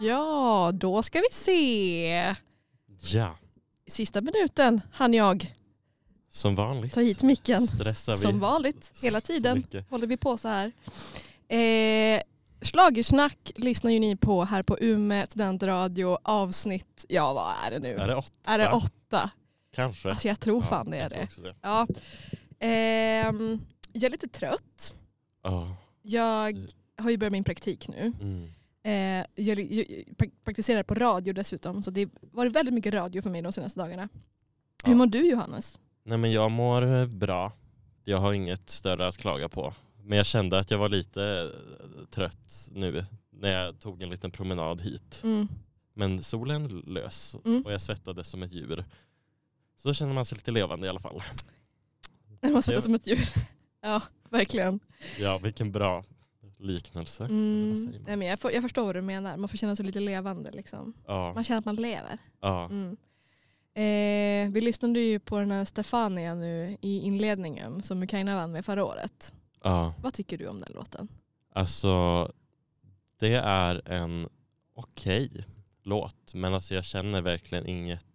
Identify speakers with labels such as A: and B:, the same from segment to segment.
A: Ja, då ska vi se.
B: Ja,
A: Sista minuten hann jag
B: som vanligt.
A: ta hit micken.
B: Stressar vi
A: Som vanligt, hela tiden håller vi på så här. Eh, Schlagersnack lyssnar ju ni på här på Umeå studentradio avsnitt, ja vad är det nu?
B: Är det åtta?
A: Är det åtta?
B: Kanske.
A: Alltså jag tror fan det är det.
B: det.
A: Ja. Ehm, jag är lite trött.
B: Ja.
A: Jag har ju börjat min praktik nu.
B: Mm.
A: Eh, jag, jag pra- praktiserar på radio dessutom så det har varit väldigt mycket radio för mig de senaste dagarna.
B: Ja.
A: Hur mår du Johannes?
B: Nej men jag mår eh, bra. Jag har inget större att klaga på. Men jag kände att jag var lite eh, trött nu när jag tog en liten promenad hit.
A: Mm.
B: Men solen lös
A: Mm.
B: och jag svettades som ett djur. Så då känner man sig lite levande i alla fall.
A: Man svettas som ett djur. Ja, verkligen.
B: Ja, vilken bra liknelse.
A: Mm. Nej, men jag, får, jag förstår vad du menar. Man får känna sig lite levande. Liksom.
B: Ja,
A: Man känner att man lever.
B: ja.
A: Mm. Eh, vi lyssnade ju på den här Stefania nu i inledningen som Ukraina vann med förra året.
B: ja.
A: Vad tycker du om den låten?
B: Alltså, det är en okej låt. Men alltså jag känner verkligen inget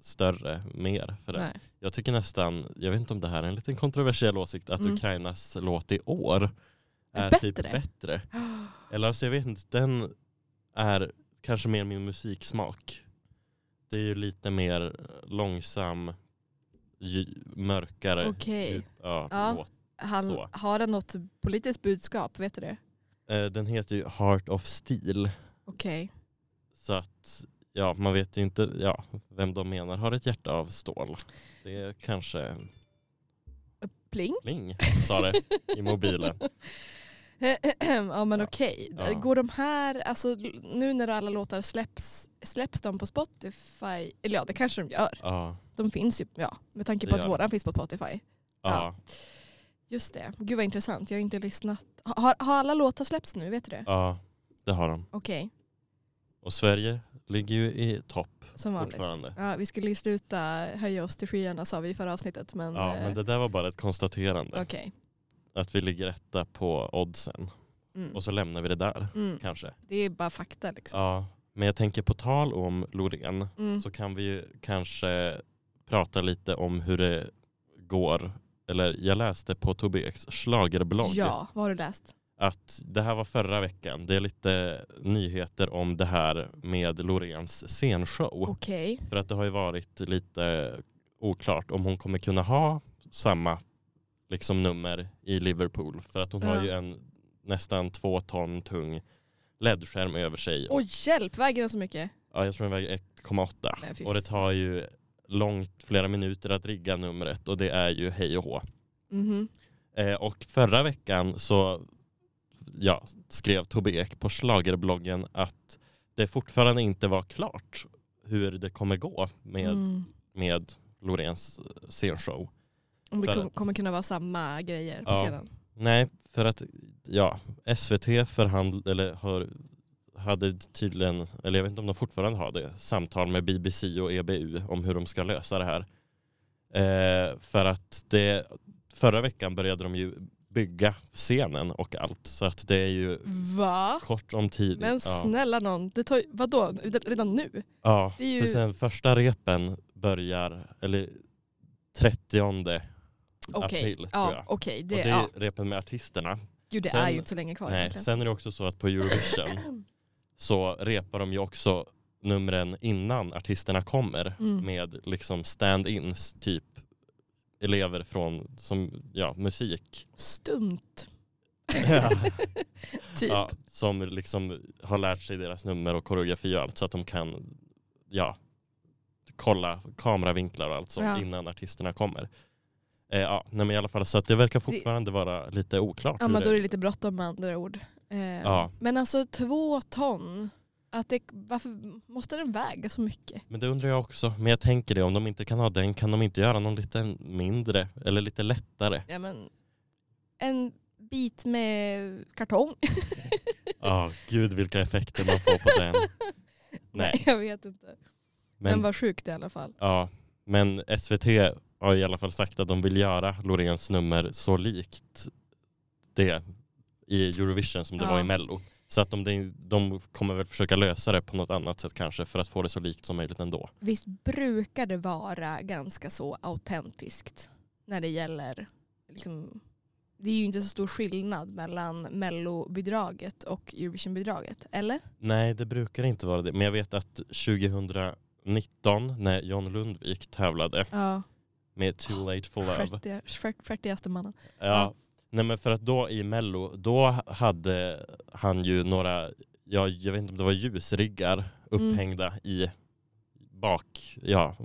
B: större mer för det.
A: Nej.
B: Jag tycker nästan, jag vet inte om det här är en liten kontroversiell åsikt, att
A: Mm.
B: Ukrainas låt i år
A: Är
B: är, typ
A: bättre?
B: bättre. Eller alltså jag vet inte, den är kanske mer min musiksmak. Det är ju lite mer långsam, mörkare
A: Okej.
B: ut- ja,
A: Ja. Han, har den något politiskt budskap? Vet du det?
B: Eh, Den heter ju Heart of Steel.
A: Okej.
B: Så att ja, man vet ju inte ja, vem de menar har ett hjärta av stål. Det är kanske
A: Pling?
B: Pling, sa det i mobilen.
A: ja men okej.
B: Ja.
A: Går de här, alltså nu när alla låtar släpps, släpps de på Spotify? Eller ja det kanske de gör.
B: Ja,
A: De finns ju, ja med tanke på att våran finns på Spotify.
B: ja.
A: Just det. Gud vad intressant. Jag har inte lyssnat. Har, har alla låtar släppts nu? Vet du det?
B: ja, det har de.
A: Okej,
B: Och Sverige ligger ju i topp.
A: som vanligt.
B: Fortfarande.
A: Ja, vi skulle ju sluta höja oss till skyarna sa vi i förra avsnittet. Men,
B: Ja,
A: eh,
B: men det där var bara ett konstaterande.
A: okej.
B: Att vi ligger etta på oddsen.
A: Mm.
B: Och så lämnar vi det där
A: Mm.
B: kanske.
A: Det är bara fakta liksom.
B: Ja, men jag tänker på tal om Loreen
A: Mm.
B: så kan vi ju kanske prata lite om hur det går. Eller jag läste på Tobias schlagerblogg
A: Ja, vad har du läst?
B: att det här var förra veckan. Det är lite nyheter om det här med Loreens scenshow.
A: Okej.
B: För att det har ju varit lite oklart om hon kommer kunna ha samma liksom, nummer i Liverpool. För att hon har ju en nästan två ton tung ledskärm över sig.
A: Åh hjälp, väger den så mycket?
B: Ja, jag tror den väger 1,8.
A: Men fy
B: Och det tar ju långt, flera minuter att rigga numret och det är ju hej och hå.
A: Mhm.
B: Eh, och förra veckan så ja, skrev Tobbe Ek på Schlagerbloggen att det fortfarande inte var klart hur det kommer gå med,
A: Mm.
B: med Loreens scenshow.
A: Om det kom, kommer kunna vara samma grejer på
B: Ja.
A: scenen.
B: Nej, för att ja, SVT förhandl eller har, hade tydligen, eller jag vet inte om de fortfarande har det, samtal med BBC och EBU om hur de ska lösa det här. Eh, för att det, förra veckan började de ju bygga scenen och allt. Så att det är ju
A: Va?
B: kort om tid.
A: Men
B: ja.
A: snälla någon, det tar, vadå, redan nu?
B: ja,
A: ju-
B: för sen första repen börjar, eller 30
A: Okej,
B: april tror
A: ja,
B: jag.
A: okej.
B: och
A: det,
B: det
A: ja.
B: är repen med artisterna.
A: Gud det
B: sen-
A: är ju inte så länge kvar
B: Nej,
A: egentligen.
B: sen är det också så att på Eurovision så repar de ju också numren innan artisterna kommer
A: Mm.
B: med liksom stand-ins, typ elever från som, ja, musik.
A: Stumt. typ.
B: ja, som liksom har lärt sig deras nummer och koreografi och allt så att de kan ja, kolla kameravinklar och allt sånt
A: Ja.
B: innan artisterna kommer. Eh, ja, nej, men i alla fall så att det verkar fortfarande vara lite oklart.
A: Ja men då är det lite bråttom med andra ord. Eh,
B: Ja.
A: Men alltså två ton, att det, varför måste den väga så mycket?
B: Men det undrar jag också. Men jag tänker det, om de inte kan ha den, kan de inte göra någon lite mindre eller lite lättare?
A: Ja, men, en bit med kartong?
B: Ja, gud vilka effekter man får på den. Nej,
A: jag vet inte. Men,
B: men,
A: vad sjukt i alla fall.
B: ja, men SVT har i alla fall sagt att de vill göra Loreens nummer så likt det i Eurovision som det
A: Ja.
B: var i Mello. Så att de, de kommer väl försöka lösa det på något annat sätt kanske för att få det så likt som möjligt ändå.
A: Visst brukar det vara ganska så autentiskt när det gäller liksom, det är ju inte så stor skillnad mellan mellobidraget och Eurovisionbidraget, eller?
B: Nej, det brukar inte vara det. Men jag vet att 2019 när John Lundvik tävlade
A: Ja,
B: med Too Late for Love.
A: färtigaste mannen.
B: Ja.
A: Ja.
B: Nej men för att då i mello, då hade han ju några, ja, jag vet inte om det var ljusriggar
A: Mm.
B: upphängda i bak, ja,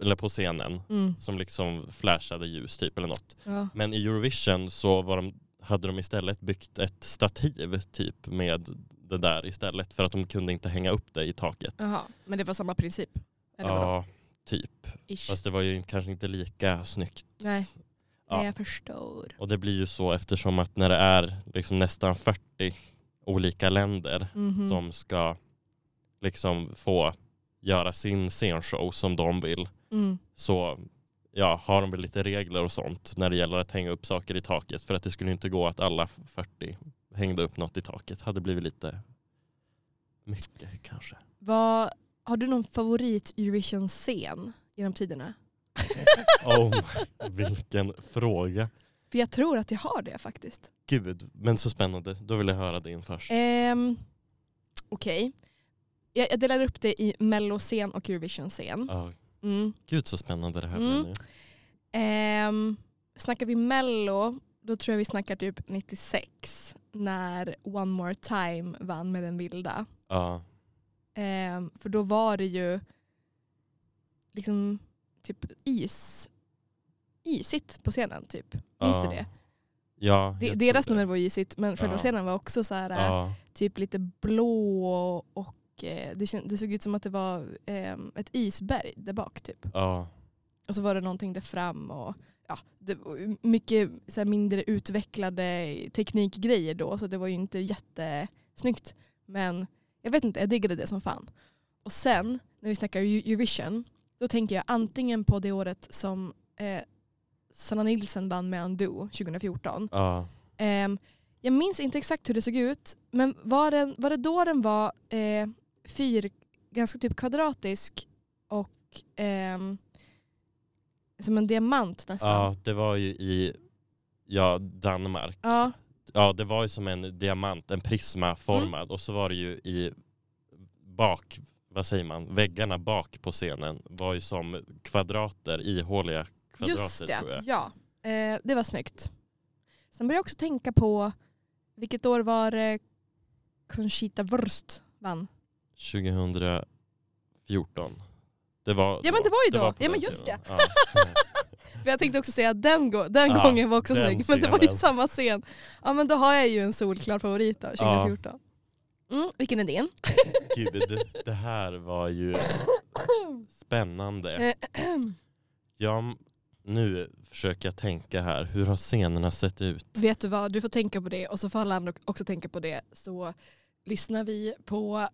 B: eller på scenen
A: Mm.
B: som liksom flashade ljus typ eller något.
A: Ja.
B: Men i Eurovision så var de, hade de istället byggt ett stativ typ med det där istället för att de kunde inte hänga upp det i taket.
A: Jaha, men det var samma princip? Eller vadå?
B: Typ.
A: Ish.
B: Fast det var ju kanske inte lika snyggt.
A: Nej.
B: Ja.
A: Jag förstår.
B: Och det blir ju så eftersom att när det är liksom nästan 40 olika länder
A: Mhm.
B: som ska liksom få göra sin scenshow som de vill
A: Mm.
B: så ja, har de väl lite regler och sånt när det gäller att hänga upp saker i taket för att det skulle inte gå att alla 40 hängde upp något i taket. hade blivit lite mycket kanske.
A: Vad, har du någon favorit Eurovision-scen genom tiderna?
B: Oh, vilken fråga.
A: För jag tror att jag har det faktiskt.
B: Gud, men så spännande. Då vill jag höra din först.
A: Um, Okej. Jag, jag delar upp det i melloscen och Eurovision-scen.
B: Ja,
A: Mm.
B: Gud så spännande det här
A: Mm.
B: blir nu.
A: Um, snackar vi mello, då tror jag vi snackar typ 96 när One More Time vann med den vilda.
B: Ja,
A: Ehm, för då var det ju liksom typ is, isigt på scenen. Typ. Minns
B: Ja,
A: du det?
B: ja
A: De, deras
B: det.
A: nummer var isigt men själva
B: Ja.
A: scenen var också så här,
B: Ja,
A: typ lite blå och eh, det, känd, det såg ut som att det var ehm, ett isberg där bak. Typ.
B: ja,
A: Och så var det någonting där fram och ja, det mycket så mindre utvecklade teknikgrejer då så det var ju inte jättesnyggt. Men jag vet inte, jag diggade det som fan. Och sen när vi snackar Eu- Eurovision då tänker jag antingen på det året som eh, Sanna Nilsson vann med Undo 2014.
B: ja.
A: Ehm, jag minns inte exakt hur det såg ut men var, den, var det då den var eh, fyr, ganska typ kvadratisk och ehm, som en diamant nästan?
B: ja, det var ju i ja, Danmark.
A: Ja,
B: Ja, det var ju som en diamant, en prismaformad
A: Mm.
B: och så var det ju i bak, vad säger man, väggarna bak på scenen var ju som kvadrater, ihåliga kvadrater
A: just
B: tror
A: det.
B: jag.
A: Ja, eh, det var snyggt. Sen började jag också tänka på vilket år var det Conchita Wurst vann?
B: 2014. Det var
A: Ja men det var ju då. ja men just det.
B: Ja.
A: För jag tänkte också säga att den, gå- den
B: Ja,
A: gången var också snygg. Men det var ju samma scen. Ja men då har jag ju en solklar favorit då, 2014. Mm, vilken är din?
B: Gud, det här var ju spännande. Ja, nu försöker jag tänka här, hur har scenerna sett ut?
A: Vet du vad, du får tänka på det och så får alla andra också tänka på det. Så lyssnar vi på,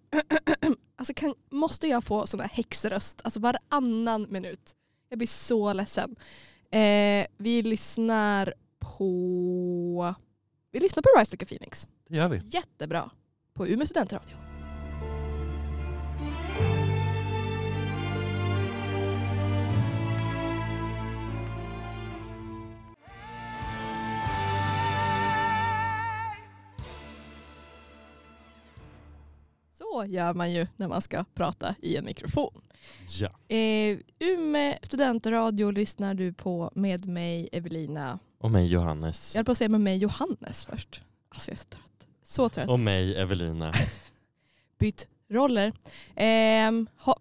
A: alltså kan, måste jag få sån här häxröst, alltså varannan minut. Jag blir så ledsen. Eh, vi lyssnar på, vi lyssnar på Rise Like a Phoenix.
B: Det gör vi.
A: Jättebra. På Umeå studentradio. Så gör man ju när man ska prata i en mikrofon.
B: Ja.
A: Eh, Umeå studentradio lyssnar du på med mig Evelina.
B: Och mig Johannes.
A: Jag höll på att säga med mig Johannes först. Alltså jag är så trött. Så trött.
B: Och mig Evelina.
A: bytt roller. Ehm, ha,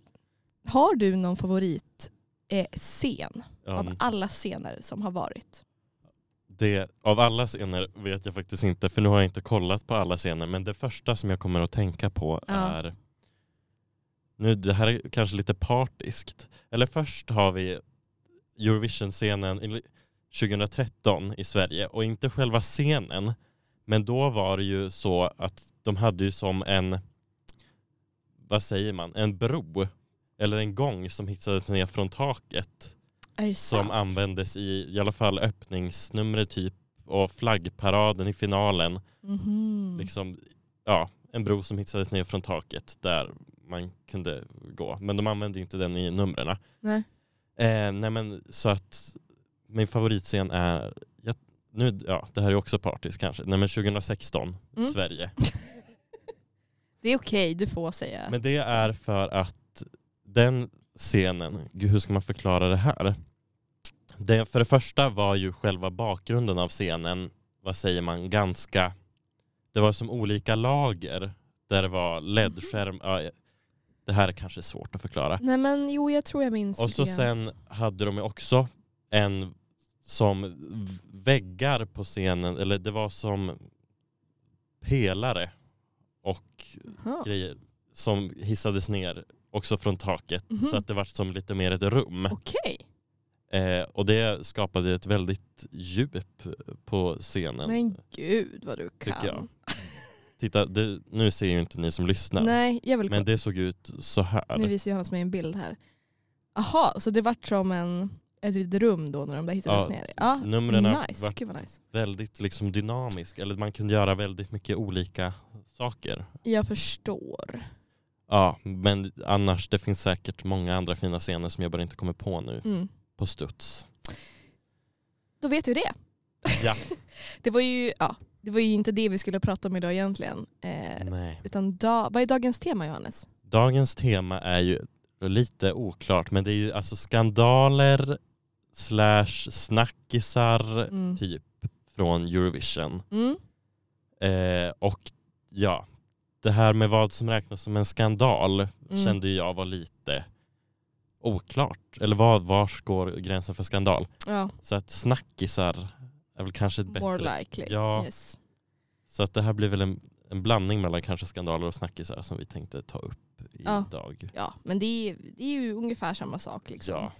A: har du någon favorit eh, scen av
B: Um,
A: alla scener som har varit?
B: Det, av alla scener vet jag faktiskt inte, för nu har jag inte kollat på alla scener, men det första som jag kommer att tänka på
A: Ja.
B: är, nu det här är kanske lite partiskt, eller först har vi Eurovision-scenen i- 2013 i Sverige, och inte själva scenen, men då var det ju så att de hade ju som en, vad säger man, en bro, eller en gång som hissades ner från taket som
A: sant?
B: användes i i alla fall öppningsnumret typ och flaggparaden i finalen.
A: Mhm.
B: Liksom, ja, en bro som hissades ner från taket där man kunde gå. Men de använde inte den i numren.
A: Nej.
B: Eh, nej men så att min favoritscen är, jag, nu, ja det här är också partisk kanske, nej men 2016,
A: Mm.
B: Sverige.
A: Det är okej, du får säga.
B: Men det är för att den scenen, gud hur ska man förklara det här? Det, för det första var ju själva bakgrunden av scenen, vad säger man, ganska, det var som olika lager där det var LED-skärm, ja, det här är kanske svårt att förklara.
A: Nej men jo, jag tror jag minns
B: Och så
A: grann.
B: sen hade de ju också en som väggar på scenen, eller det var som pelare och
A: Jaha.
B: grejer som hissades ner också från taket
A: Mhm.
B: så att det var som lite mer ett rum.
A: Okej,
B: Eh, och det skapade ett väldigt djup på scenen.
A: men gud vad du kan.
B: Titta, det, nu ser ju inte ni som lyssnar.
A: Nej, jag vill
B: Men det såg ut så här.
A: Nu visar Johannes mig en bild här. Aha, så det vart som en, ett litet rum då när de där hittades
B: Ja,
A: ner? Ja,
B: Numren
A: nice.
B: var
A: nice.
B: väldigt liksom dynamisk, eller man kunde göra väldigt mycket olika saker.
A: Jag förstår.
B: Ja, men annars det finns säkert många andra fina scener som jag bara inte kommer på nu
A: Mm.
B: på studs.
A: Då vet vi det.
B: Ja.
A: Det var ju, ja, det var ju inte det vi skulle prata om idag egentligen. Eh,
B: Nej.
A: utan da, vad är dagens tema Johannes?
B: Dagens tema är ju lite oklart men det är ju alltså skandaler slash snackisar
A: Mm.
B: typ från Eurovision.
A: Mm.
B: Eh, och ja, det här med vad som räknas som en skandal
A: Mm.
B: kände jag var lite oklart. Eller vad, vars går gränsen för skandal?
A: Ja,
B: Så att snackisar är väl kanske ett bättre.
A: more likely.
B: Ja.
A: Yes.
B: Så att det här blir väl en, en blandning mellan kanske skandaler och snackisar som vi tänkte ta upp
A: Ja.
B: idag.
A: Ja, men det är, det är ju ungefär samma sak. Liksom.
B: Ja.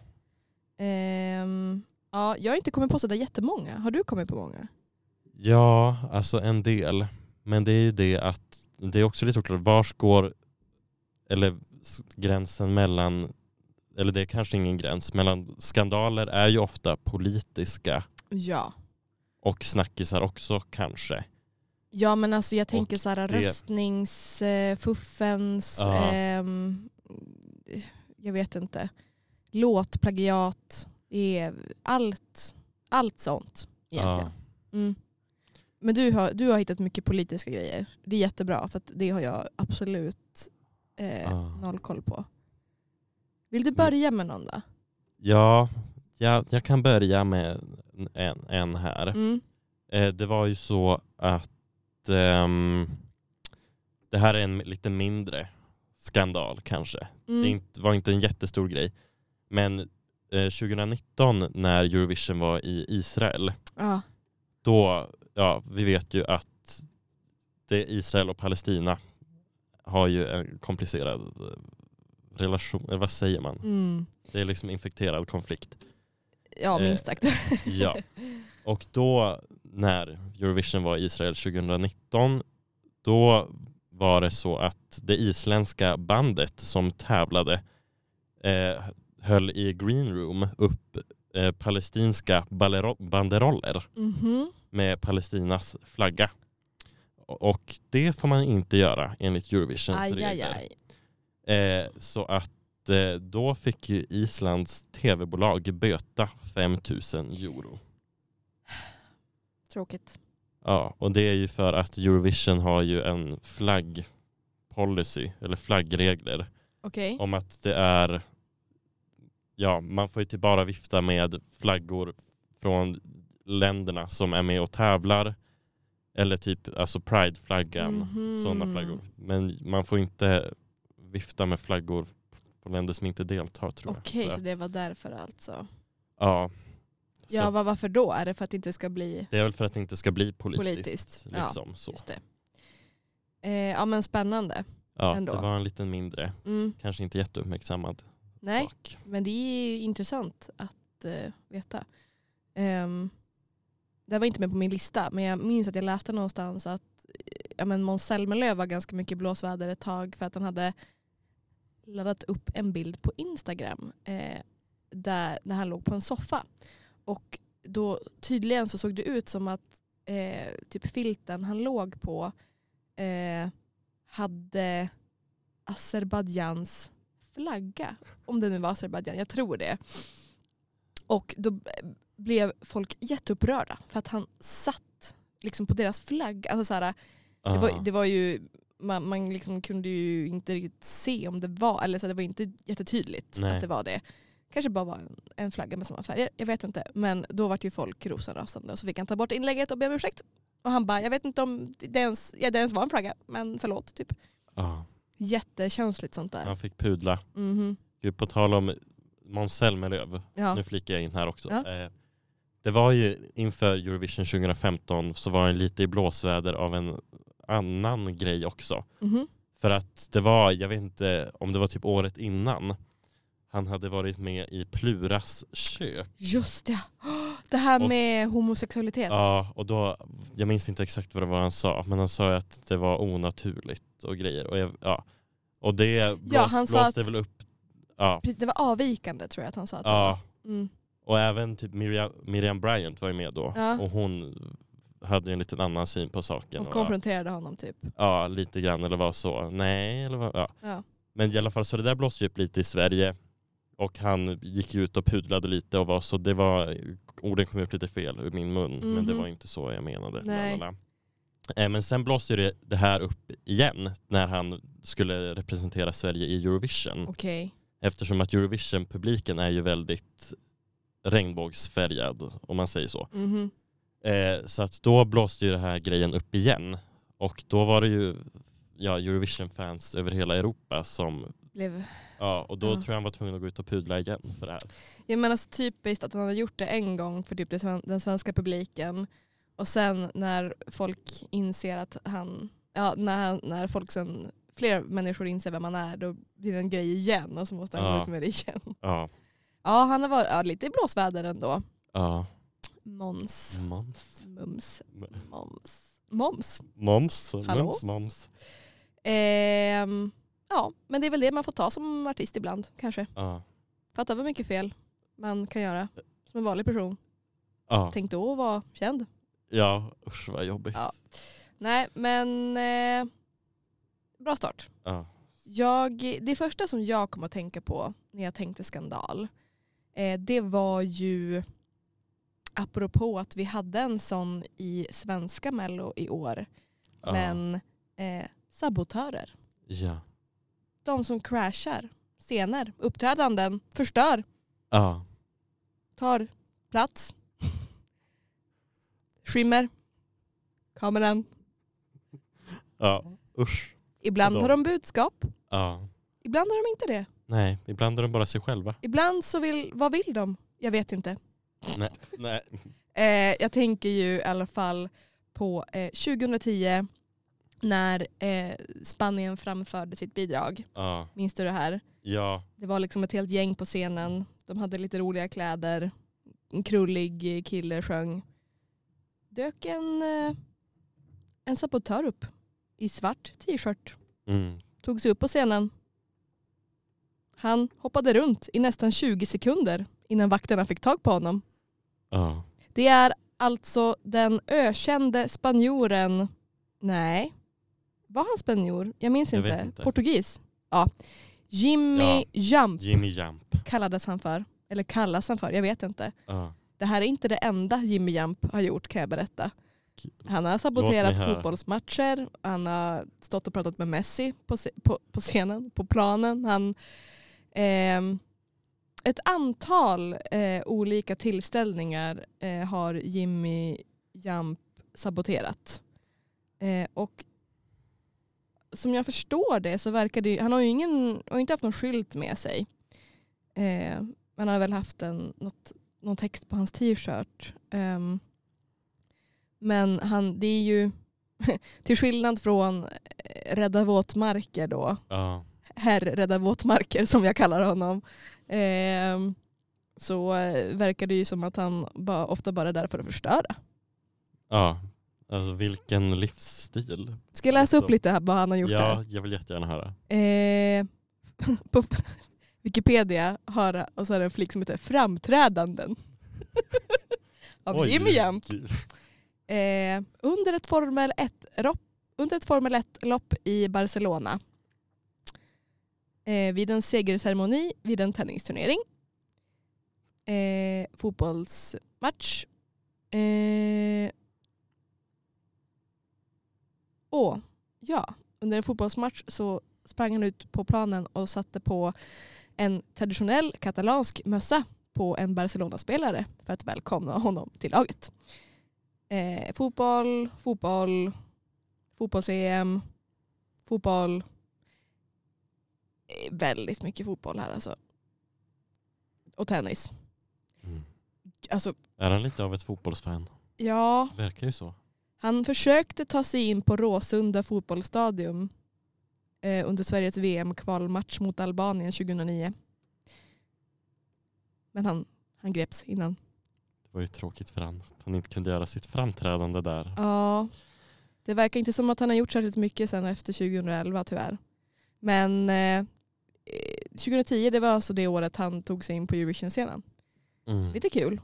A: Ehm, ja, jag har inte kommit på sådär jättemånga. Har du kommit på många?
B: Ja, alltså en del. Men det är ju det att det är också lite oklart. Vars går eller gränsen mellan, eller det är kanske ingen gräns, mellan skandaler är ju ofta politiska
A: Ja.
B: och snackisar också kanske.
A: Ja men alltså jag tänker så här
B: det-
A: röstningsfuffens,
B: Ja.
A: ehm, jag vet inte, låtplagiat, allt, allt sånt egentligen.
B: Ja.
A: Mm. Men du har, du har hittat mycket politiska grejer. Det är jättebra för det har jag absolut eh,
B: Ja.
A: noll koll på. Vill du börja med någon då?
B: Ja, jag, jag kan börja med en, en här.
A: Mm.
B: Eh, det var ju så att ehm, det här är en lite mindre skandal kanske.
A: Mm.
B: Det var inte en jättestor grej. Men eh, 2019 när Eurovision var i Israel,
A: Ja.
B: då, ja vi vet ju att det Israel och Palestina har ju en komplicerad eh, relation, eller vad säger man?
A: Mm.
B: Det är liksom infekterad konflikt.
A: ja,
B: Eh,
A: minst sagt.
B: Ja. Och då när Eurovision var i Israel 2019 då var det så att det isländska bandet som tävlade eh, höll i green room upp eh, palestinska banderoller
A: Mhm.
B: Med Palestinas flagga. Och det får man inte göra enligt Eurovisions
A: Aj, aj,
B: regler.
A: aj.
B: Eh, så att eh, då fick ju Islands tv-bolag böta 5000 euro.
A: Tråkigt.
B: Ja, och det är ju för att Eurovision har ju en flaggpolicy, eller flaggregler,
A: Okej.
B: om att det är, ja, man får ju bara vifta med flaggor från länderna som är med och tävlar, eller typ alltså prideflaggan,
A: Mhm.
B: sådana flaggor. Men man får inte vifta med flaggor på länder som inte deltar tror jag.
A: Okej,
B: Så
A: så det var därför alltså.
B: Ja.
A: Ja, vad, varför då? Är det för att det inte ska bli
B: det är väl för att det inte ska bli politiskt.
A: Politiskt, ja.
B: Liksom, så.
A: just det? Eh, ja men spännande.
B: Ja,
A: ändå.
B: det var en liten mindre,
A: Mm.
B: kanske inte jätteuppmärksammad
A: Nej,
B: sak.
A: men det är ju intressant att eh, veta. Um, det var inte med på min lista, men jag minns att jag läste någonstans att eh, ja, men Måns Zelmerlöw var ganska mycket blåsväder ett tag för att han hade laddat upp en bild på Instagram eh, där, där han låg på en soffa. Och då tydligen så såg det ut som att eh, typ filten han låg på eh, hade Azerbajdzjans flagga. Om det nu var Azerbajdzjan, jag tror det. Och då eh, blev folk jätteupprörda för att han satt liksom på deras flagga. Alltså så här, det, var, det var ju, man, man liksom kunde ju inte riktigt se om det var, eller så det var inte jättetydligt
B: Nej.
A: att det var det. Kanske bara var en, en flagga med samma färger, jag vet inte. Men då var ju folk rosenrasande och så fick han ta bort inlägget och be om ursäkt. Och han bara, jag vet inte om det ens, ja, det ens var en flagga, men förlåt. Typ.
B: Ja,
A: Jättekänsligt sånt där.
B: han fick pudla.
A: Mhm.
B: Gud, på tal om Måns Zelmerlöw,
A: Ja.
B: nu flikar jag in här också.
A: Ja.
B: Eh, det var ju inför Eurovision 2015 så var han lite i blåsväder av en annan grej också.
A: Mhm.
B: För att det var, jag vet inte om det var typ året innan, han hade varit med i Pluras kök.
A: Just det. Det här
B: Och-
A: med homosexualitet.
B: Ja, och då, jag minns inte exakt vad det var han sa, men han sa att det var onaturligt och grejer. Och, jag, ja. och det blås,
A: han sa
B: blåste väl upp. Ja,
A: Precis, Det var avvikande tror jag att han sa. Att det
B: ja.
A: var. Mm.
B: Och även typ Miriam, Miriam Bryant var ju med då.
A: Ja.
B: Och hon hade en liten annan syn på saken.
A: Och
B: Och,
A: konfronterade honom typ.
B: ja, lite grann eller var så. Nej, eller vad, ja.
A: Ja.
B: Men i alla fall så det där blåste ju upp lite i Sverige. Och han gick ut och pudlade lite och var så det var, orden kom upp lite fel ur min mun. Men det
A: Mhm.
B: var inte så jag menade.
A: Nej.
B: Lalala. Eh, Men sen blåste det, det här upp igen när han skulle representera Sverige i Eurovision.
A: Okej.
B: Eftersom att Eurovision-publiken är ju väldigt regnbågsfärgad om man säger så.
A: Mhm.
B: Eh, så att då blåste ju den här grejen upp igen. Och då var det ju ja, Eurovision-fans över hela Europa som
A: Blev...
B: Ja, och då
A: Ja.
B: tror jag han var tvungen att gå ut och pudla igen för det här.
A: Jag menar så typiskt att han hade gjort det en gång för typ den svenska publiken. Och sen när folk inser att han, ja när, när folk sen, fler människor inser vem han är, då blir det en grej igen och så måste han
B: Ja.
A: gå ut med det igen.
B: Ja.
A: Ja han har varit ja, lite i blåsväder ändå.
B: Ja.
A: Måns.
B: Moms.
A: Mums. Moms. Moms.
B: Moms.
A: Hallå?
B: Mums, moms.
A: Ehm, ja, men det är väl det man får ta som artist ibland kanske.
B: Ja.
A: Fatta vad mycket fel man kan göra som en vanlig person.
B: Ja.
A: Tänk då att vara känd.
B: ja, usch vad jobbigt.
A: Ja. Nej, men eh, bra start.
B: Ja.
A: Jag, det första som jag kom att tänka på när jag tänkte skandal, det var ju apropå att vi hade en sån i svenska mello i år,
B: Ja.
A: men eh, sabotörer.
B: Ja.
A: De som crashar scener, uppträdanden, förstör,
B: Ja.
A: tar plats, skymmer kameran.
B: Ja. Usch.
A: Ibland har
B: de-
A: de budskap,
B: Ja.
A: ibland har de inte det.
B: Nej, ibland är de bara sig själva.
A: Ibland så vill, vad vill de? Jag vet inte.
B: Nej. Nej.
A: Eh, jag tänker ju i alla fall på eh, 2010 när eh, Spanien framförde sitt bidrag.
B: Ja.
A: Minns du det här?
B: Ja.
A: Det var liksom ett helt gäng på scenen. De hade lite roliga kläder. En krullig kille sjöng. Dök en, eh, en sabotör upp i svart t-shirt.
B: Mm.
A: Tog sig upp på scenen. Han hoppade runt i nästan 20 sekunder innan vakterna fick tag på honom.
B: Ja.
A: Det är alltså den ökände spanjoren, nej, var han spanjor? Jag minns
B: Jag
A: inte.
B: inte.
A: Portugis? Ja. Jimmy
B: Ja.
A: Jump
B: Jimmy Jump.
A: kallades han för. Eller kallas han för, jag vet inte.
B: Ja.
A: Det här är inte det enda Jimmy Jump har gjort kan jag berätta. Han har saboterat fotbollsmatcher, han har stått och pratat med Messi på, på, på scenen, på planen. Han, Ehm, ett antal eh, olika tillställningar eh, har Jimmy Jump saboterat. Eh, och som jag förstår det så verkar det ju- han har ju ingen, har inte haft någon skylt med sig. Eh, man har väl haft en, något, någon text på hans t-shirt. Ehm, men han, det är ju till skillnad från eh, Rädda våtmarker då,
B: Ja
A: herr våtmarker som jag kallar honom, ehm, så eh, verkar det ju som att han bara, ofta bara är där för att förstöra.
B: Ja. Alltså vilken livsstil.
A: Ska jag läsa upp
B: Så.
A: lite här vad han har gjort
B: Ja,
A: där?
B: jag vill jättegärna höra.
A: Eh, på Wikipedia har och så är det en flik som heter framträdanden. Av
B: Oj,
A: Jimmy Jump. Eh, under ett Formel 1-lopp under ett Formel 1-lopp i Barcelona eh, vid en segerceremoni vid en tennisturnering. Eh, fotbollsmatch. Eh, och ja, under en fotbollsmatch så sprang han ut på planen och satte på en traditionell katalansk mössa på en Barcelona-spelare för att välkomna honom till laget. Eh, fotboll, fotboll, fotbolls-EM, fotboll. Väldigt mycket fotboll här alltså. Och tennis.
B: Mm.
A: Alltså,
B: Är han lite av ett fotbollsfan?
A: ja,
B: Verkar ju så.
A: han försökte ta sig in på Råsunda fotbollsstadion eh, under Sveriges VM-kvalmatch mot Albanien 2009. Men han, han greps innan.
B: Det var ju tråkigt för han att han inte kunde göra sitt framträdande där.
A: Ja, det verkar inte som att han har gjort särskilt mycket sen efter 2011 tyvärr. Men eh, 2010 det var alltså det året han tog sig in på Eurovision-scenen.
B: Mm.
A: Lite kul.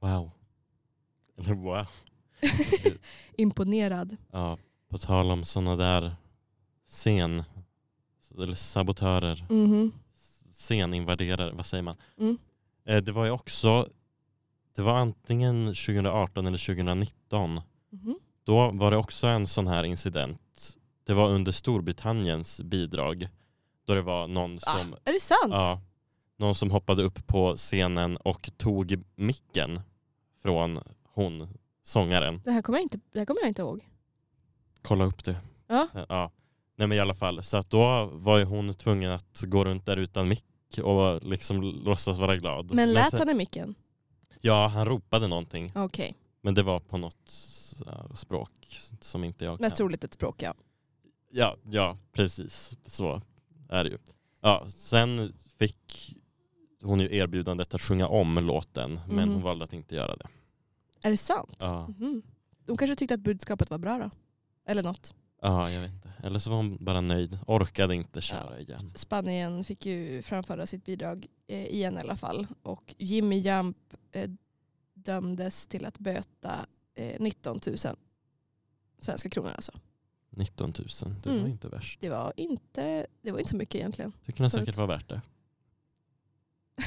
B: Wow. Wow.
A: Imponerad.
B: Ja, på tal om sådana där scen, eller sabotörer,
A: Mhm.
B: sceninvaderare, vad säger man?
A: Mm.
B: Eh, Det var ju också, det var antingen 2018 eller 2019.
A: Mhm.
B: Då var det också en sån här incident. Det var under Storbritanniens bidrag. Då det var någon
A: Ah,
B: som,
A: är det sant?
B: ja, någon som hoppade upp på scenen och tog micken från hon, sångaren.
A: Det här kommer jag inte, det här kommer jag inte ihåg.
B: Kolla upp det.
A: Ja.
B: ja. Nej men i alla fall, så att då var ju hon tvungen att gå runt där utan mick och liksom låtsas vara glad.
A: Men lät
B: sen-
A: han i micken?
B: Ja, han ropade någonting.
A: Okej,
B: Men det var på något språk som inte jag
A: mest
B: kan.
A: troligt ett språk ja.
B: Ja, ja, precis. Så är det ju. Ja, sen fick hon ju erbjudandet att sjunga om låten, men
A: Mhm.
B: hon valde att inte göra det.
A: Är det sant?
B: Ja,
A: Mhm. De kanske tyckte att budskapet var bra då? Eller något.
B: ja jag vet inte. Eller så var hon bara nöjd. Orkade inte köra igen.
A: Spanien fick ju framföra sitt bidrag eh, igen i alla fall. Och Jimmy Jump eh, dömdes till att böta eh, 19 000 svenska kronor alltså.
B: 19 000, det
A: Mm.
B: var inte värst.
A: Det var inte, det var inte så mycket egentligen.
B: Det kunde säkert vara värt det.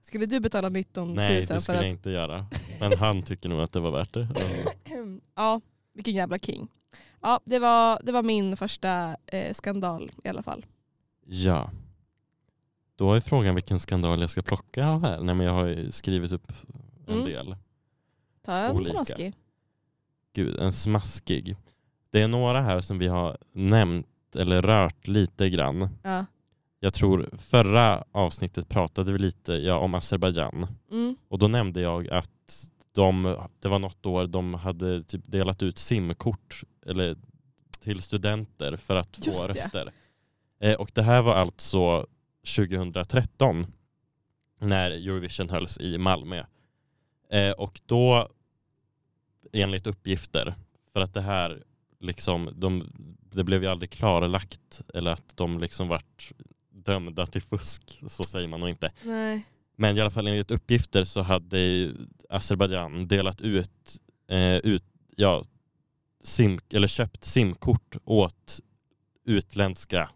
A: Skulle du betala 19 000
B: Nej, det
A: för
B: skulle jag
A: att...
B: inte göra. Men han tycker nog att det var värt det.
A: ja, vilken jävla king. Ja, det var, det var min första eh, skandal i alla fall.
B: Ja. Då är frågan vilken skandal jag ska plocka av här. Nej, men jag har skrivit upp en
A: Mm.
B: del.
A: Ta en
B: Olika.
A: smaskig.
B: Gud, en smaskig. Det är några här som vi har nämnt eller rört lite grann.
A: Ja.
B: Jag tror förra avsnittet pratade vi lite ja, om Azerbajdzjan
A: Mm.
B: och då nämnde jag att de, det var något år de hade typ delat ut simkort eller, till studenter för att få
A: Just det.
B: röster. Eh, och det här var alltså 2013 när Eurovision hölls i Malmö. Eh, och då, enligt uppgifter, för att det här liksom, de, det blev ju aldrig klarlagt eller att de liksom vart dömda till fusk, så säger man nog inte.
A: Nej.
B: Men i alla fall enligt uppgifter så hade Azerbajdzjan delat ut, eh, ut ja, sim, eller köpt simkort åt utländska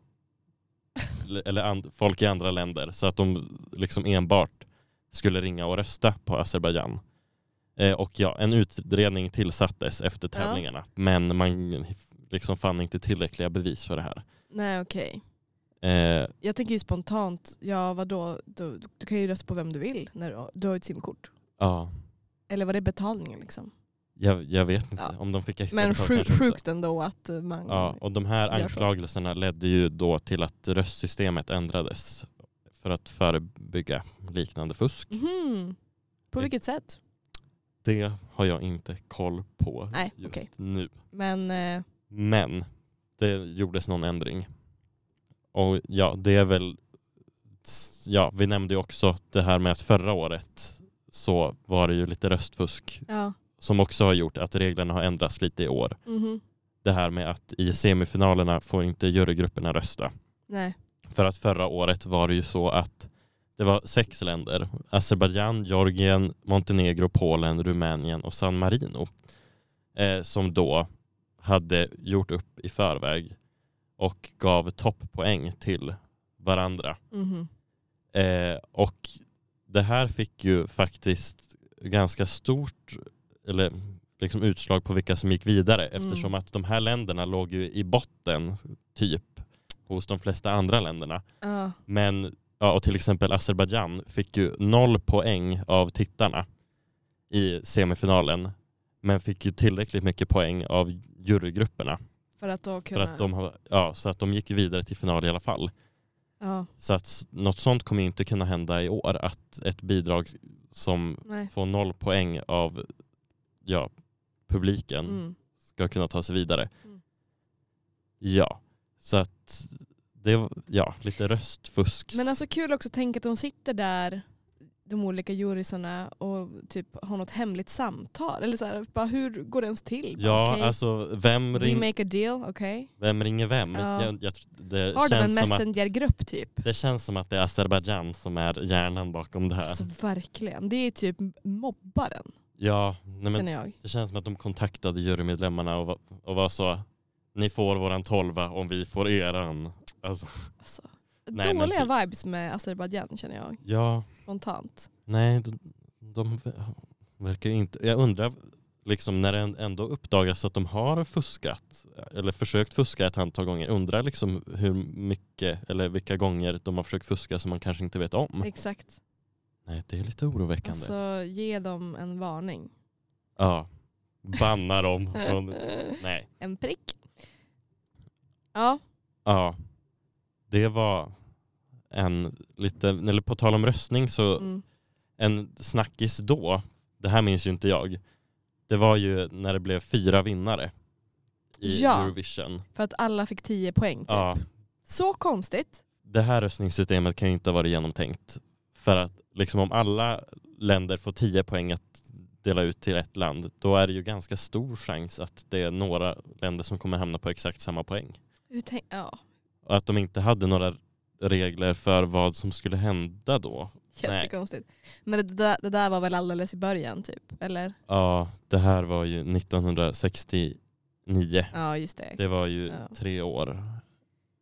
B: eller and, folk i andra länder så att de liksom enbart skulle ringa och rösta på Azerbajdzjan. Eh, och ja, en utredning tillsattes efter
A: Ja.
B: tävlingarna men man liksom fann inte tillräckliga bevis för det här.
A: Nej okej.
B: Eh,
A: Jag tänker ju spontant, ja vadå, du, du kan ju rösta på vem du vill när du, du har ett simkort.
B: ja,
A: Eller var det betalningen liksom?
B: jag, jag vet inte
A: Ja.
B: om de fick extra
A: Men sjuk, sjukt ändå att eh, man...
B: Ja, och de här
A: gör så.
B: anklagelserna ledde ju då till att röstsystemet ändrades för att förebygga liknande fusk.
A: Mhm. På
B: Det-
A: vilket sätt?
B: Det har jag inte koll på
A: Nej,
B: just
A: okej.
B: nu.
A: Men eh,
B: Men det gjordes någon ändring. Och ja, det är väl... Ja, vi nämnde ju också det här med att förra året så var det ju lite röstfusk
A: ja.
B: som också har gjort att reglerna har ändrats lite i år.
A: Mhm.
B: Det här med att i semifinalerna får inte jurygrupperna rösta.
A: Nej.
B: För att förra året var det ju så att det var sex länder. Azerbajdzjan, Georgien, Montenegro, Polen, Rumänien och San Marino. Eh, som då hade gjort upp i förväg och gav topppoäng till varandra.
A: Mhm.
B: Eh, och det här fick ju faktiskt ganska stort eller liksom utslag på vilka som gick vidare eftersom
A: Mm.
B: att de här länderna låg ju i botten typ hos de flesta andra länderna.
A: Ja.
B: Men ja, och till exempel Azerbajdzjan fick ju noll poäng av tittarna i semifinalen men fick ju tillräckligt mycket poäng av jurygrupperna
A: För att då
B: för
A: kunna...
B: att de, ja, så att de gick vidare till final i alla fall.
A: Ja,
B: Så att något sånt kommer inte kunna hända i år att ett bidrag som
A: nej.
B: får noll poäng av ja, publiken
A: Mm.
B: ska kunna ta sig vidare.
A: Mm.
B: Ja, så att det ja, lite röstfusk.
A: Men alltså kul också att tänka att de sitter där, de olika jurysarna och typ har något hemligt samtal. Eller så här, bara, hur går det ens till? Bara,
B: ja,
A: okej,
B: alltså vem,
A: We
B: ring,
A: make a deal, okej.
B: vem ringer vem?
A: Ja.
B: Jag, jag, tr- det,
A: Har de en messengergrupp typ?
B: det känns som att det är Azerbajdzjan som är hjärnan bakom det här.
A: Alltså verkligen. Det är typ mobbaren,
B: ja, nej, men. Det känns som att de kontaktade jurymedlemmarna och, var- och var så ni får våran tolva om vi får eran. Alltså,
A: Alltså,
B: Nej, men
A: dåliga
B: typ-
A: vibes med Azerbajdzjan känner jag
B: ja,
A: spontant.
B: nej, de, de verkar ju inte... Jag undrar liksom när det ändå uppdagas att de har fuskat eller försökt fuska ett antal gånger. Undrar liksom hur mycket eller vilka gånger de har försökt fuska som man kanske inte vet om.
A: Exakt.
B: Nej, det är lite oroväckande.
A: Alltså ge dem en varning.
B: Ja, banna dem från... Nej.
A: En prick. Ja,
B: Ja, det var en lite, eller på tal om röstning så
A: mm.
B: en snackis då, det här minns ju inte jag, det var ju när det blev fyra vinnare i
A: Ja.
B: Eurovision.
A: för att alla fick 10 poäng typ.
B: Ja,
A: Så konstigt.
B: det här röstningssystemet kan ju inte ha varit genomtänkt. För att liksom om alla länder får 10 poäng att dela ut till ett land, då är det ju ganska stor chans att det är några länder som kommer hamna på exakt samma poäng.
A: Hur tänk, ja,
B: Och att de inte hade några regler för vad som skulle hända då.
A: Jättekonstigt. Men det där, det där var väl alldeles i början typ? Eller?
B: Ja, det här var ju 1969.
A: Ja just det.
B: Det var ju
A: Ja.
B: tre år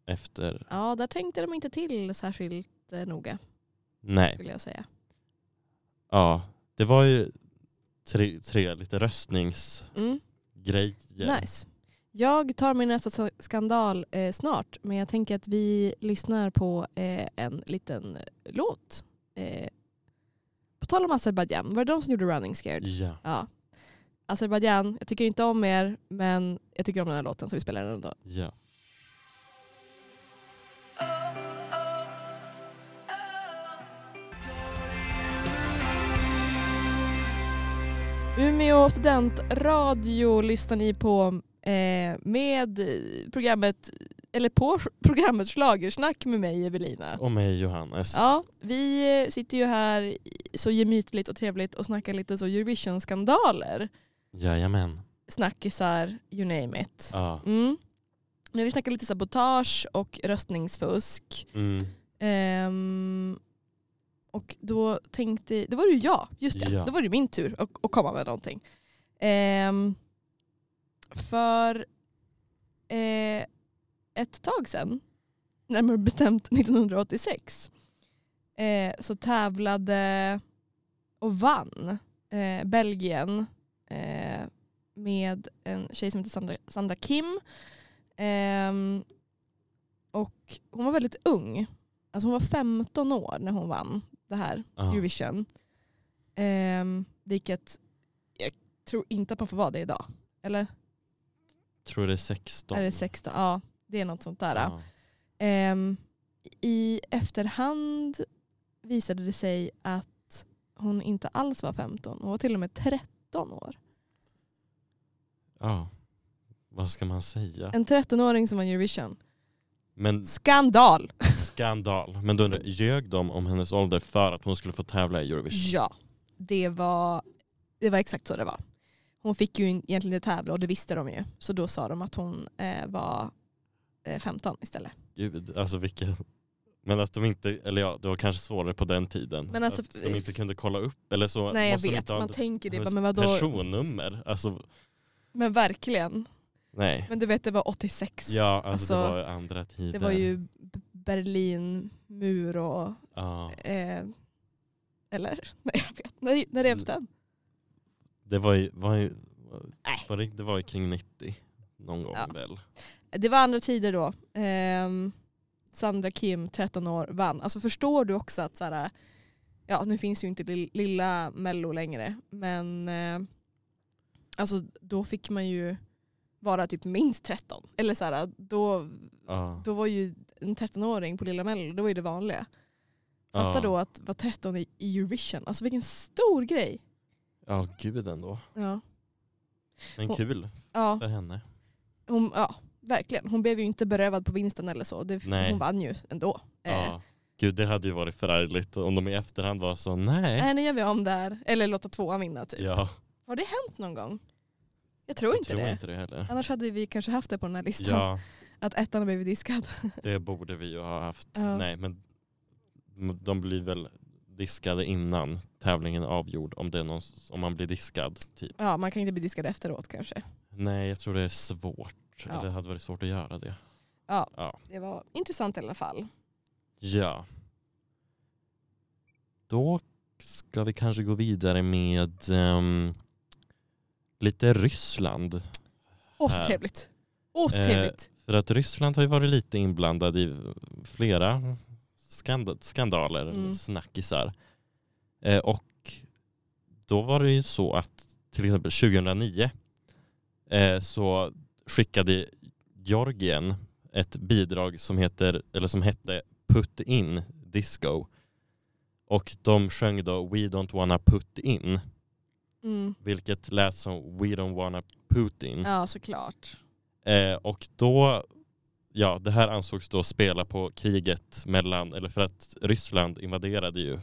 B: efter.
A: Ja där tänkte de inte till särskilt eh, noga
B: Nej,
A: vill jag säga.
B: ja, det var ju tre, tre lite röstningsgrejer.
A: Mm. Nice. Jag tar min nästa skandal eh, snart men jag tänker att vi lyssnar på eh, en liten låt. Eh, på tal om Azerbajdzjan, var det de som gjorde Running Scared?
B: Ja.
A: Ja. Azerbajdzjan, jag tycker inte om er men jag tycker om den här låten så vi spelar den ändå.
B: ja.
A: Umeå studentradio lyssnar ni på eh, med programmet, eller på programmet Schlagersnack med mig Evelina.
B: Och mig Johannes.
A: Ja, vi sitter ju här så gemytligt och trevligt och snackar lite så Eurovision-skandaler.
B: Jajamän.
A: Snackisar, you name it.
B: Ja.
A: Mm. Nu har vi snackat lite sabotage och röstningsfusk.
B: Mm.
A: Ehm, och då tänkte, då var det ju jag, just det,
B: Ja.
A: då var det min tur att, att komma med någonting. Ehm, för eh, ett tag sedan, närmare bestämt 1986, eh, så tävlade och vann eh, Belgien eh, med en tjej som heter Sandra, Sandra Kim. Ehm, och hon var väldigt ung. Alltså hon var 15 år när hon vann det här
B: Ja.
A: Eurovision. Ehm, vilket jag tror inte att man får vara det idag. Eller
B: Tror det är 16.
A: är det 16? Ja, det är något sånt där.
B: Ja.
A: Ehm, I efterhand visade det sig att hon inte alls var 15. Hon var till och med 13 år.
B: ja. Vad ska man säga?
A: En 13-åring som vann Eurovision.
B: Men
A: Skandal!
B: skandal. Men då undrar ljög de om hennes ålder för att hon skulle få tävla i Eurovision?
A: Ja, det var, det var exakt så det var. Hon fick ju egentligen inte tävla och det visste de ju. Så då sa de att hon eh, var eh, 15 istället.
B: Gud, alltså vilka... Men att de inte, eller ja, det var kanske svårare på den tiden.
A: Men alltså-
B: att de inte kunde kolla upp eller så.
A: Nej jag vet, man tänker det. Men, vadå?
B: personnummer. Alltså,
A: men verkligen.
B: Nej.
A: Men du vet det var 86.
B: Ja, alltså, det
A: Alltså,
B: var andra tider.
A: Det var ju Berlinmur och...
B: Ja,
A: Eh, eller? Nej jag vet. När, när revs den?
B: Det var ju, var ju var det, det var ju kring 90 någon gång
A: Ja.
B: väl.
A: Det var andra tider då. Ehm, Sandra Kim, 13 år, vann. Alltså förstår du också att så här, ja nu finns ju inte lill- lilla mello längre men eh, alltså då fick man ju vara typ minst 13. Eller så här, då, då var ju en 13-åring på lilla mello, det var ju det vanliga. Fatta då att vara 13 i i Eurovision, alltså vilken stor grej.
B: Ja, gud ändå.
A: Ja,
B: Men
A: Och-
B: kul
A: ja,
B: för henne.
A: hon, ja verkligen. Hon blev ju inte berövad på vinsten eller så. Det,
B: Nej.
A: hon vann ju ändå. Eh,
B: Ja. Gud, det hade ju varit förargligt om de i efterhand var så nej.
A: Nej nu gör vi om där. Eller låta tvåan vinna typ.
B: Ja,
A: Har det hänt någon gång? Jag tror
B: jag
A: inte
B: tror
A: det.
B: inte det heller.
A: Annars hade vi kanske haft det på den här listan.
B: Ja,
A: Att ettan har blivit diskad.
B: det borde vi ju ha haft.
A: Ja.
B: Nej, men de blir väl diskade innan tävlingen är avgjord om, det är någon, om man blir diskad. Typ.
A: Ja man kan inte bli diskad efteråt kanske.
B: Nej, jag tror det är svårt.
A: Ja.
B: Det hade varit svårt att göra det.
A: Ja.
B: Ja.
A: Det var intressant i alla fall.
B: Ja. Då ska vi kanske gå vidare med ehm, lite Ryssland.
A: Åstrevligt. Åstrevligt.
B: För att Ryssland har ju varit lite inblandad i flera skand skandaler,
A: Mm.
B: snackisar. Eh, och då var det ju så att till exempel 2009 eh, så skickade Georgien ett bidrag som, heter, eller som hette Put in disco. Och de sjöng då We don't wanna put in,
A: Mm.
B: vilket lät som We don't wanna Putin.
A: Ja såklart.
B: Eh, och då, ja det här ansågs då spela på kriget mellan, eller för att Ryssland invaderade ju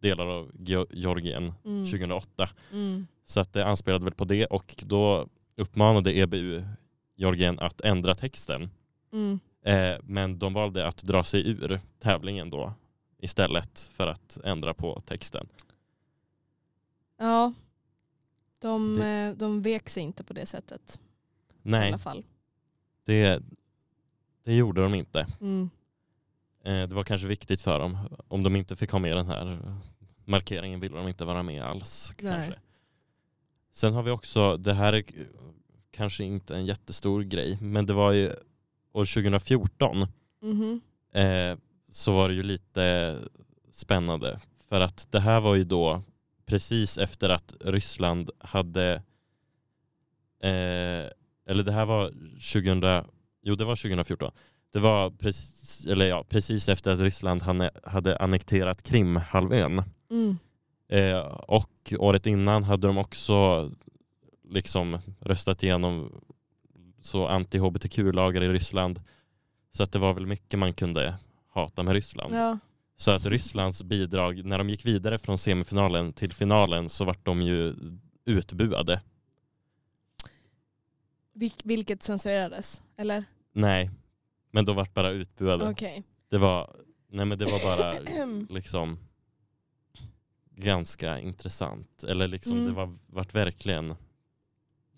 B: delar av Geo- Georgien
A: Mm.
B: 2008.
A: Mm.
B: Så att det anspelade väl på det och då uppmanade EBU Georgien att ändra texten.
A: Mm.
B: Eh, men de valde att dra sig ur tävlingen då istället för att ändra på texten.
A: Ja. De,
B: Det-
A: eh, de vek sig inte på det sättet. I
B: Nej,
A: alla fall.
B: det, det gjorde de inte.
A: Mm.
B: Eh, det var kanske viktigt för dem. Om de inte fick ha med den här markeringen ville de inte vara med alls.
A: Nej.
B: Kanske. Sen har vi också, det här är kanske inte en jättestor grej, men det var ju år 2014
A: Mhm.
B: eh, så var det ju lite spännande. För att det här var ju då precis efter att Ryssland hade, eh, eller det här var 2000, jo det var 2014. Det var precis, eller ja, precis efter att Ryssland hade, annekterat Krimhalvön.
A: Mm.
B: Eh, och året innan hade de också liksom röstat igenom så anti-hbtq-lagar i Ryssland. Så att det var väl mycket man kunde hata med Ryssland.
A: Ja.
B: Så att Rysslands bidrag, när de gick vidare från semifinalen till finalen så vart de ju utbuade.
A: Vil- vilket censurerades? Eller?
B: Nej, men de vart bara utbuade.
A: Okej.
B: Det var, nej men det var bara liksom ganska intressant. Eller liksom
A: Mm.
B: det var, vart verkligen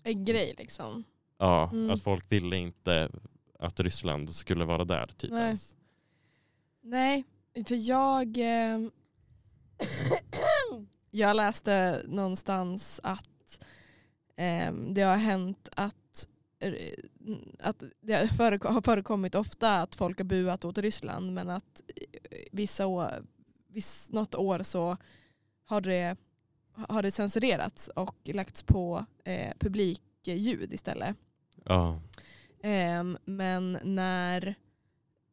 A: En grej liksom.
B: Ja,
A: Mm.
B: att folk ville inte att Ryssland skulle vara där. Typ
A: Nej.
B: ens.
A: Nej, för jag... Eh, jag läste någonstans att eh, det har hänt att, att det har förekom- har förekommit ofta att folk har buat åt Ryssland men att eh, vissa år, viss, något år så har det, har det censurerats och lagts på eh, publikljud istället.
B: Ja.
A: Ehm, men när,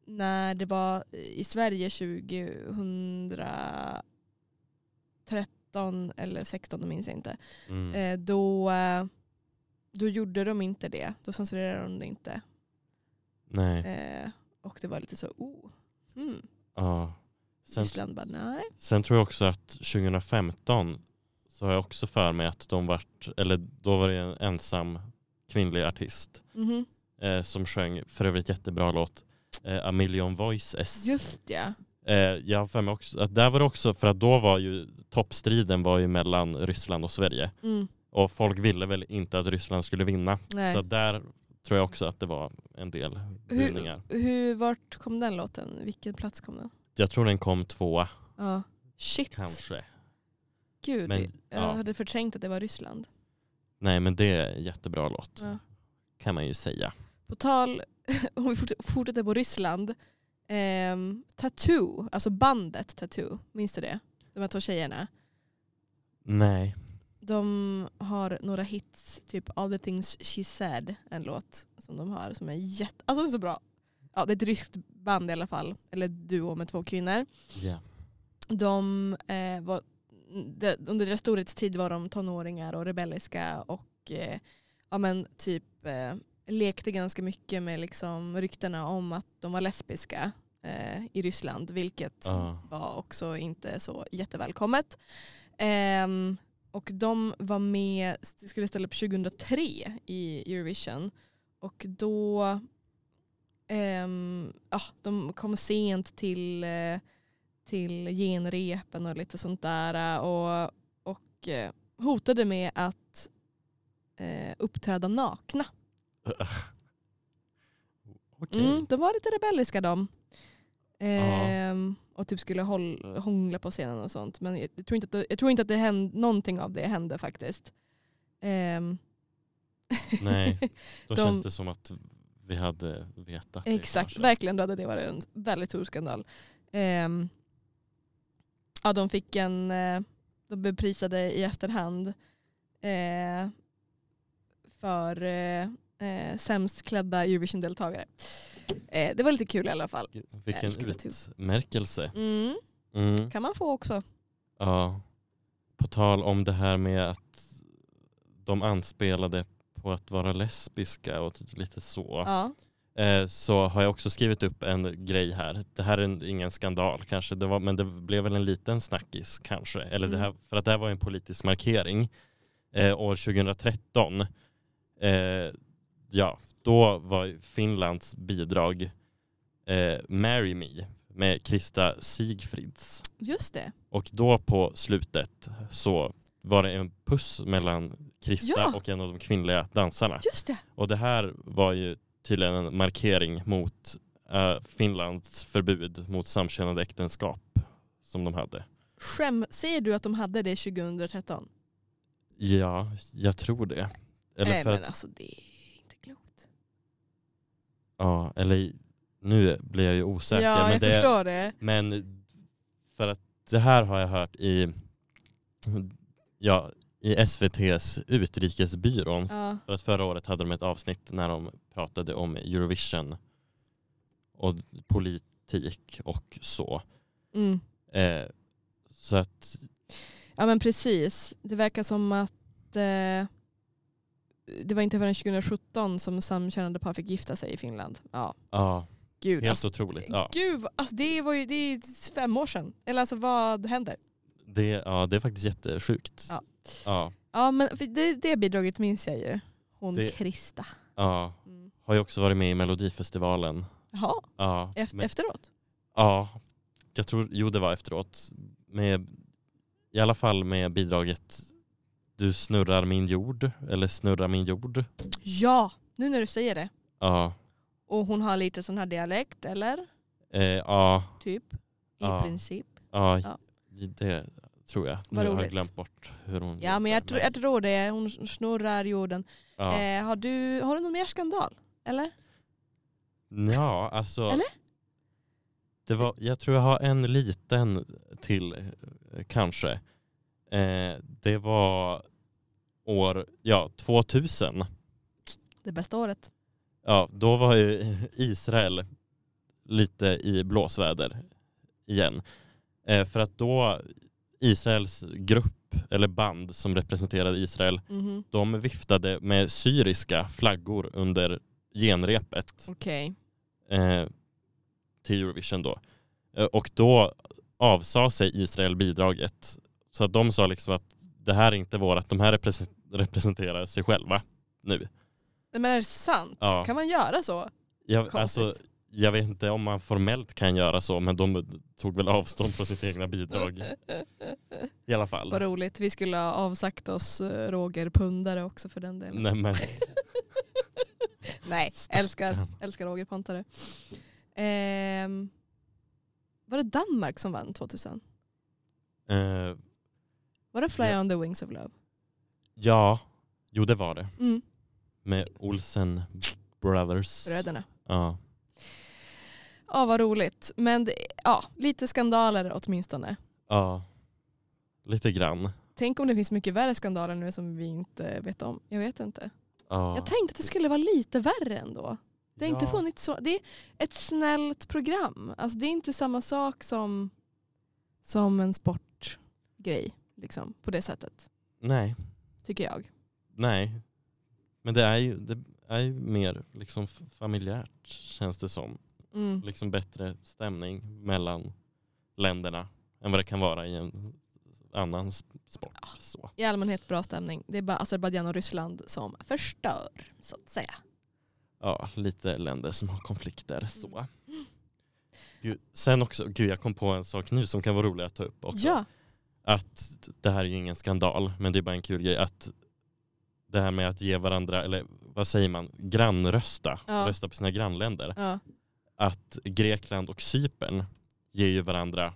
A: när det var i Sverige 2013 eller 16, det minns jag inte,
B: Mm.
A: eh, då, eh, då gjorde de inte det. Då censurerade de det inte.
B: Nej.
A: Eh, och det var lite så, oh, hmm.
B: Ja. Sen,
A: Ryssland bara nej.
B: sen tror jag också att 2015 så har jag också för mig att de vart, eller då var det en ensam kvinnlig artist
A: Mhm.
B: eh, som sjöng för övrigt jättebra låt eh, A Million Voices.
A: Just ja.
B: Eh, jag har för mig också att där var det också, för att då var ju toppstriden var ju mellan Ryssland och Sverige.
A: Mm.
B: Och folk ville väl inte att Ryssland skulle vinna.
A: Nej.
B: Så där tror jag också att det var en del
A: Hur,
B: bryningar.
A: hur, vart kom den låten? Vilken plats kom den?
B: Jag tror den kom tvåa
A: Ja. Shit,
B: kanske.
A: gud.
B: Men,
A: jag
B: ja.
A: hade förträngt att det var Ryssland.
B: Nej men det är en jättebra låt
A: Ja.
B: kan man ju säga.
A: På tal, om vi fort- fortsätter på Ryssland. ehm, Tattoo, alltså bandet Tattoo, minns du det? De här två tjejerna.
B: Nej.
A: De har några hits, typ All the things she said, en låt som de har som är jätte, alltså den är så bra. Ja, det är ett ryskt band i alla fall, eller duo med två kvinnor.
B: Ja.
A: De eh, var, de, under deras storhetstid var de tonåringar och rebelliska och eh, ja, men typ eh, lekte ganska mycket med liksom ryktena om att de var lesbiska eh, i Ryssland, vilket
B: Ja.
A: var också inte så jättevälkommet. Ehm, och de var med, skulle ställa upp 2003 i Eurovision och då ehm, ja, de kom sent till, eh, till genrepen och lite sånt där och, och eh, hotade med att eh, uppträda nakna.
B: Okej.
A: Mm, de var lite rebelliska de. Ehm, och typ skulle håll, hångla på scenen och sånt. Men jag, tror, inte att det, jag tror inte att det hände, någonting av det hände faktiskt. Ehm,
B: Nej, då
A: De-
B: känns det som att vi hade vetat det
A: Exakt,
B: kanske.
A: verkligen. Då hade det varit en väldigt stor skandal. Ehm, ja, de fick en, eh, de blev prisade i efterhand eh, för eh, eh, sämst klädda Eurovision-deltagare. Eh, det var lite kul i alla fall.
B: Vilken
A: det typ.
B: utmärkelse.
A: Mm,
B: Mm.
A: kan man få också.
B: Ja. På tal om det här med att de anspelade på att vara lesbiska och lite så.
A: Ja.
B: Eh, så har jag också skrivit upp en grej här. Det här är en, ingen skandal kanske, det var, men det blev väl en liten snackis kanske. Eller det
A: Mm.
B: här, för att det här var en politisk markering. Eh, år 2013, eh, ja, då var Finlands bidrag eh, Marry Me med Krista Sigfrids.
A: Just det.
B: Och då på slutet så var det en puss mellan Krista
A: Ja.
B: och en av de kvinnliga dansarna.
A: Just det.
B: Och det här var ju tydligen en markering mot eh, Finlands förbud mot samkönade äktenskap som de hade.
A: Skäm, säger du att de hade det 2013?
B: Ja, jag tror det. Eller
A: Nej
B: för
A: men
B: att,
A: alltså det.
B: Ja, eller nu blir jag ju osäker.
A: ja,
B: men,
A: jag
B: det,
A: förstår det.
B: men för att det här har jag hört i, ja, i SVTs Utrikesbyrån.
A: Ja.
B: För att förra året hade de ett avsnitt när de pratade om Eurovision och politik och så.
A: Mm.
B: Eh, så att,
A: Ja men precis. Det verkar som att eh, det var inte förrän 2017 som samkönade par fick gifta sig i Finland. Ja,
B: ja,
A: gud.
B: helt
A: alltså,
B: otroligt. Ja.
A: Gud, alltså, det var ju det är fem år sedan. Eller alltså vad händer?
B: Det, ja, det är faktiskt jättesjukt.
A: Ja.
B: Ja,
A: Ja men det, det bidraget minns jag ju. Hon
B: Det-
A: Krista.
B: ja.
A: Mm.
B: Har ju också varit med i Melodifestivalen.
A: Jaha,
B: Ja,
A: eft-
B: men-
A: efteråt?
B: ja, jag tror, jo det var efteråt. Med, I alla fall med bidraget Du snurrar min jord, eller Snurra min jord.
A: Ja, nu när du säger det.
B: Ja,
A: Och hon har lite sån här dialekt, eller?
B: eh, ja,
A: Typ. I
B: Ja.
A: princip.
B: ja,
A: Ja.
B: det tror jag.
A: Vad
B: nu har jag
A: roligt.
B: glömt bort hur hon
A: Ja men jag, tr- jag tror det. Hon snurrar jorden.
B: ja.
A: Eh, har, du, har du någon mer skandal? Eller?
B: Ja, alltså.
A: Eller?
B: Det var, jag tror jag har en liten till eh, kanske. Eh, det var år ja, 2000.
A: Det bästa året.
B: Ja, då var ju Israel lite i blåsväder igen. Eh, för att då Israels grupp eller band som representerade Israel,
A: Mhm.
B: de viftade med syriska flaggor under genrepet.
A: Okej.
B: eh, till Eurovision då. Eh, och då avsade sig Israel bidraget. Så att de sa liksom att det här är inte vårat, de här represen- representerar sig själva nu.
A: Men är det sant?
B: Ja.
A: Kan man göra så?
B: Jag, alltså, jag vet inte om man formellt kan göra så, men de tog väl avstånd från sitt egna bidrag i alla fall.
A: Vad roligt. Vi skulle ha avsagt oss eh, Roger Pundare också för den delen.
B: Nej, men,
A: Nej, älskar, älskar Roger Pontare. Ehm, var det Danmark som vann 2000?
B: Eh,
A: Var det Fly
B: Ja.
A: on the wings of love?
B: ja, jo det var det.
A: Mm,
B: Med Olsen Brothers.
A: bröderna.
B: Ja.
A: Ja vad roligt. Men det, ja, lite skandaler åtminstone.
B: ja, lite grann.
A: Tänk om det finns mycket värre skandaler nu som vi inte vet om. Jag vet inte.
B: Ja.
A: Jag tänkte att det skulle vara lite värre ändå. Det har inte
B: Ja.
A: funnits så. Det är ett snällt program. Alltså det är inte samma sak som, som en sportgrej. Liksom, på det sättet.
B: Nej,
A: Tycker jag.
B: nej. Men det är ju, det är ju mer liksom familjärt känns det som.
A: Mm.
B: Liksom bättre stämning mellan länderna än vad det kan vara i en annan sp- sport. Så.
A: I allmänhet bra stämning. Det är bara Azerbajdzjan och Ryssland som förstör så att säga.
B: Ja, lite länder som har konflikter. Så. Gud, sen också, gud jag kom på en sak nu som kan vara rolig att ta upp också.
A: Ja,
B: Att det här är ju ingen skandal, men det är bara en kul grej. Att det här med att ge varandra, eller vad säger man, grannrösta,
A: Ja.
B: rösta på sina grannländer.
A: ja.
B: Att Grekland och Cypern ger ju varandra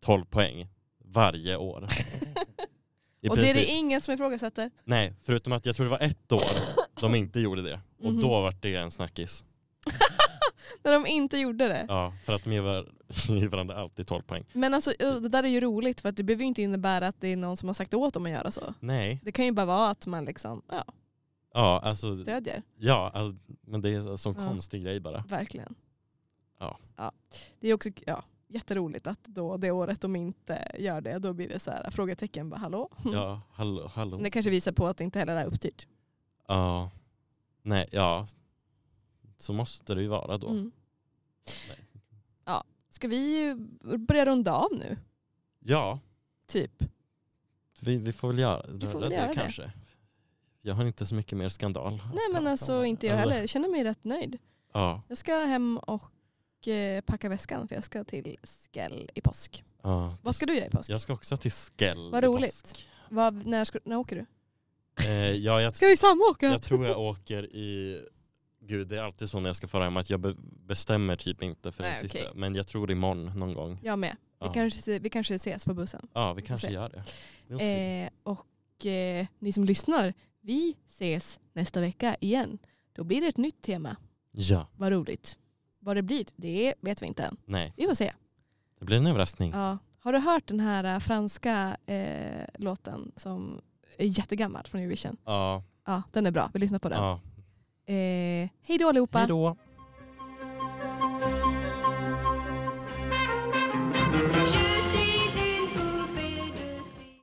B: 12 poäng varje år.
A: Och det är
B: princip.
A: det ingen som ifrågasätter.
B: Nej, förutom att jag tror det var ett år de inte gjorde det. Och
A: Mhm.
B: då var det en snackis.
A: När de inte gjorde det.
B: Ja, för att de ger var- ger varandra alltid 12 poäng.
A: Men alltså, det där är ju roligt för att det behöver ju inte innebära att det är någon som har sagt åt dem att göra så.
B: Nej,
A: Det kan ju bara vara att man liksom, ja,
B: ja, alltså,
A: stödjer.
B: ja alltså, men det är en sån
A: Ja.
B: konstig grej bara.
A: Verkligen.
B: Ja.
A: Det är också ja, jätteroligt att då det året de inte gör det, då blir det så här frågetecken. Bara, Hallå?
B: Ja, hallå, hallå.
A: Det kanske visar på att det inte heller är uppstyrt.
B: Ja, nej, ja. Så måste det ju vara då.
A: Mm. Ja. Ska vi börja runda av nu?
B: Ja,
A: Typ.
B: vi, vi får väl göra,
A: Vi får väl göra det.
B: kanske. Jag har inte så mycket mer skandal.
A: Nej men alltså inte jag heller. Jag känner mig rätt nöjd.
B: Ja,
A: Jag ska hem och eh, packa väskan för jag ska till Skell i påsk.
B: ja.
A: Vad ska du göra i påsk?
B: Jag ska också till Skell.
A: Vad roligt. Vad, när, ska, när åker du?
B: Eh, ja, jag,
A: Ska vi samåka?
B: jag tror jag åker i... Gud, det är alltid så när jag ska fara hem att jag be, bestämmer typ inte för den
A: Nej,
B: sista.
A: okej.
B: Men jag tror imorgon någon gång.
A: Jag med. Vi,
B: Ja.
A: kanske, vi kanske ses på bussen.
B: Ja, vi kanske gör det.
A: Eh, och eh, ni som lyssnar, vi ses nästa vecka igen. Då blir det ett nytt tema.
B: Ja,
A: Vad roligt. Vad det blir, det vet vi inte än.
B: nej.
A: Vi får se.
B: Det blir en överraskning.
A: Ja. Har du hört den här eh, franska eh, låten som är jättegammal från Eurovision?
B: Ja,
A: Ja, den är bra. Vi lyssnar på den.
B: ja.
A: Eh, hej då allihopa.
B: Hej då.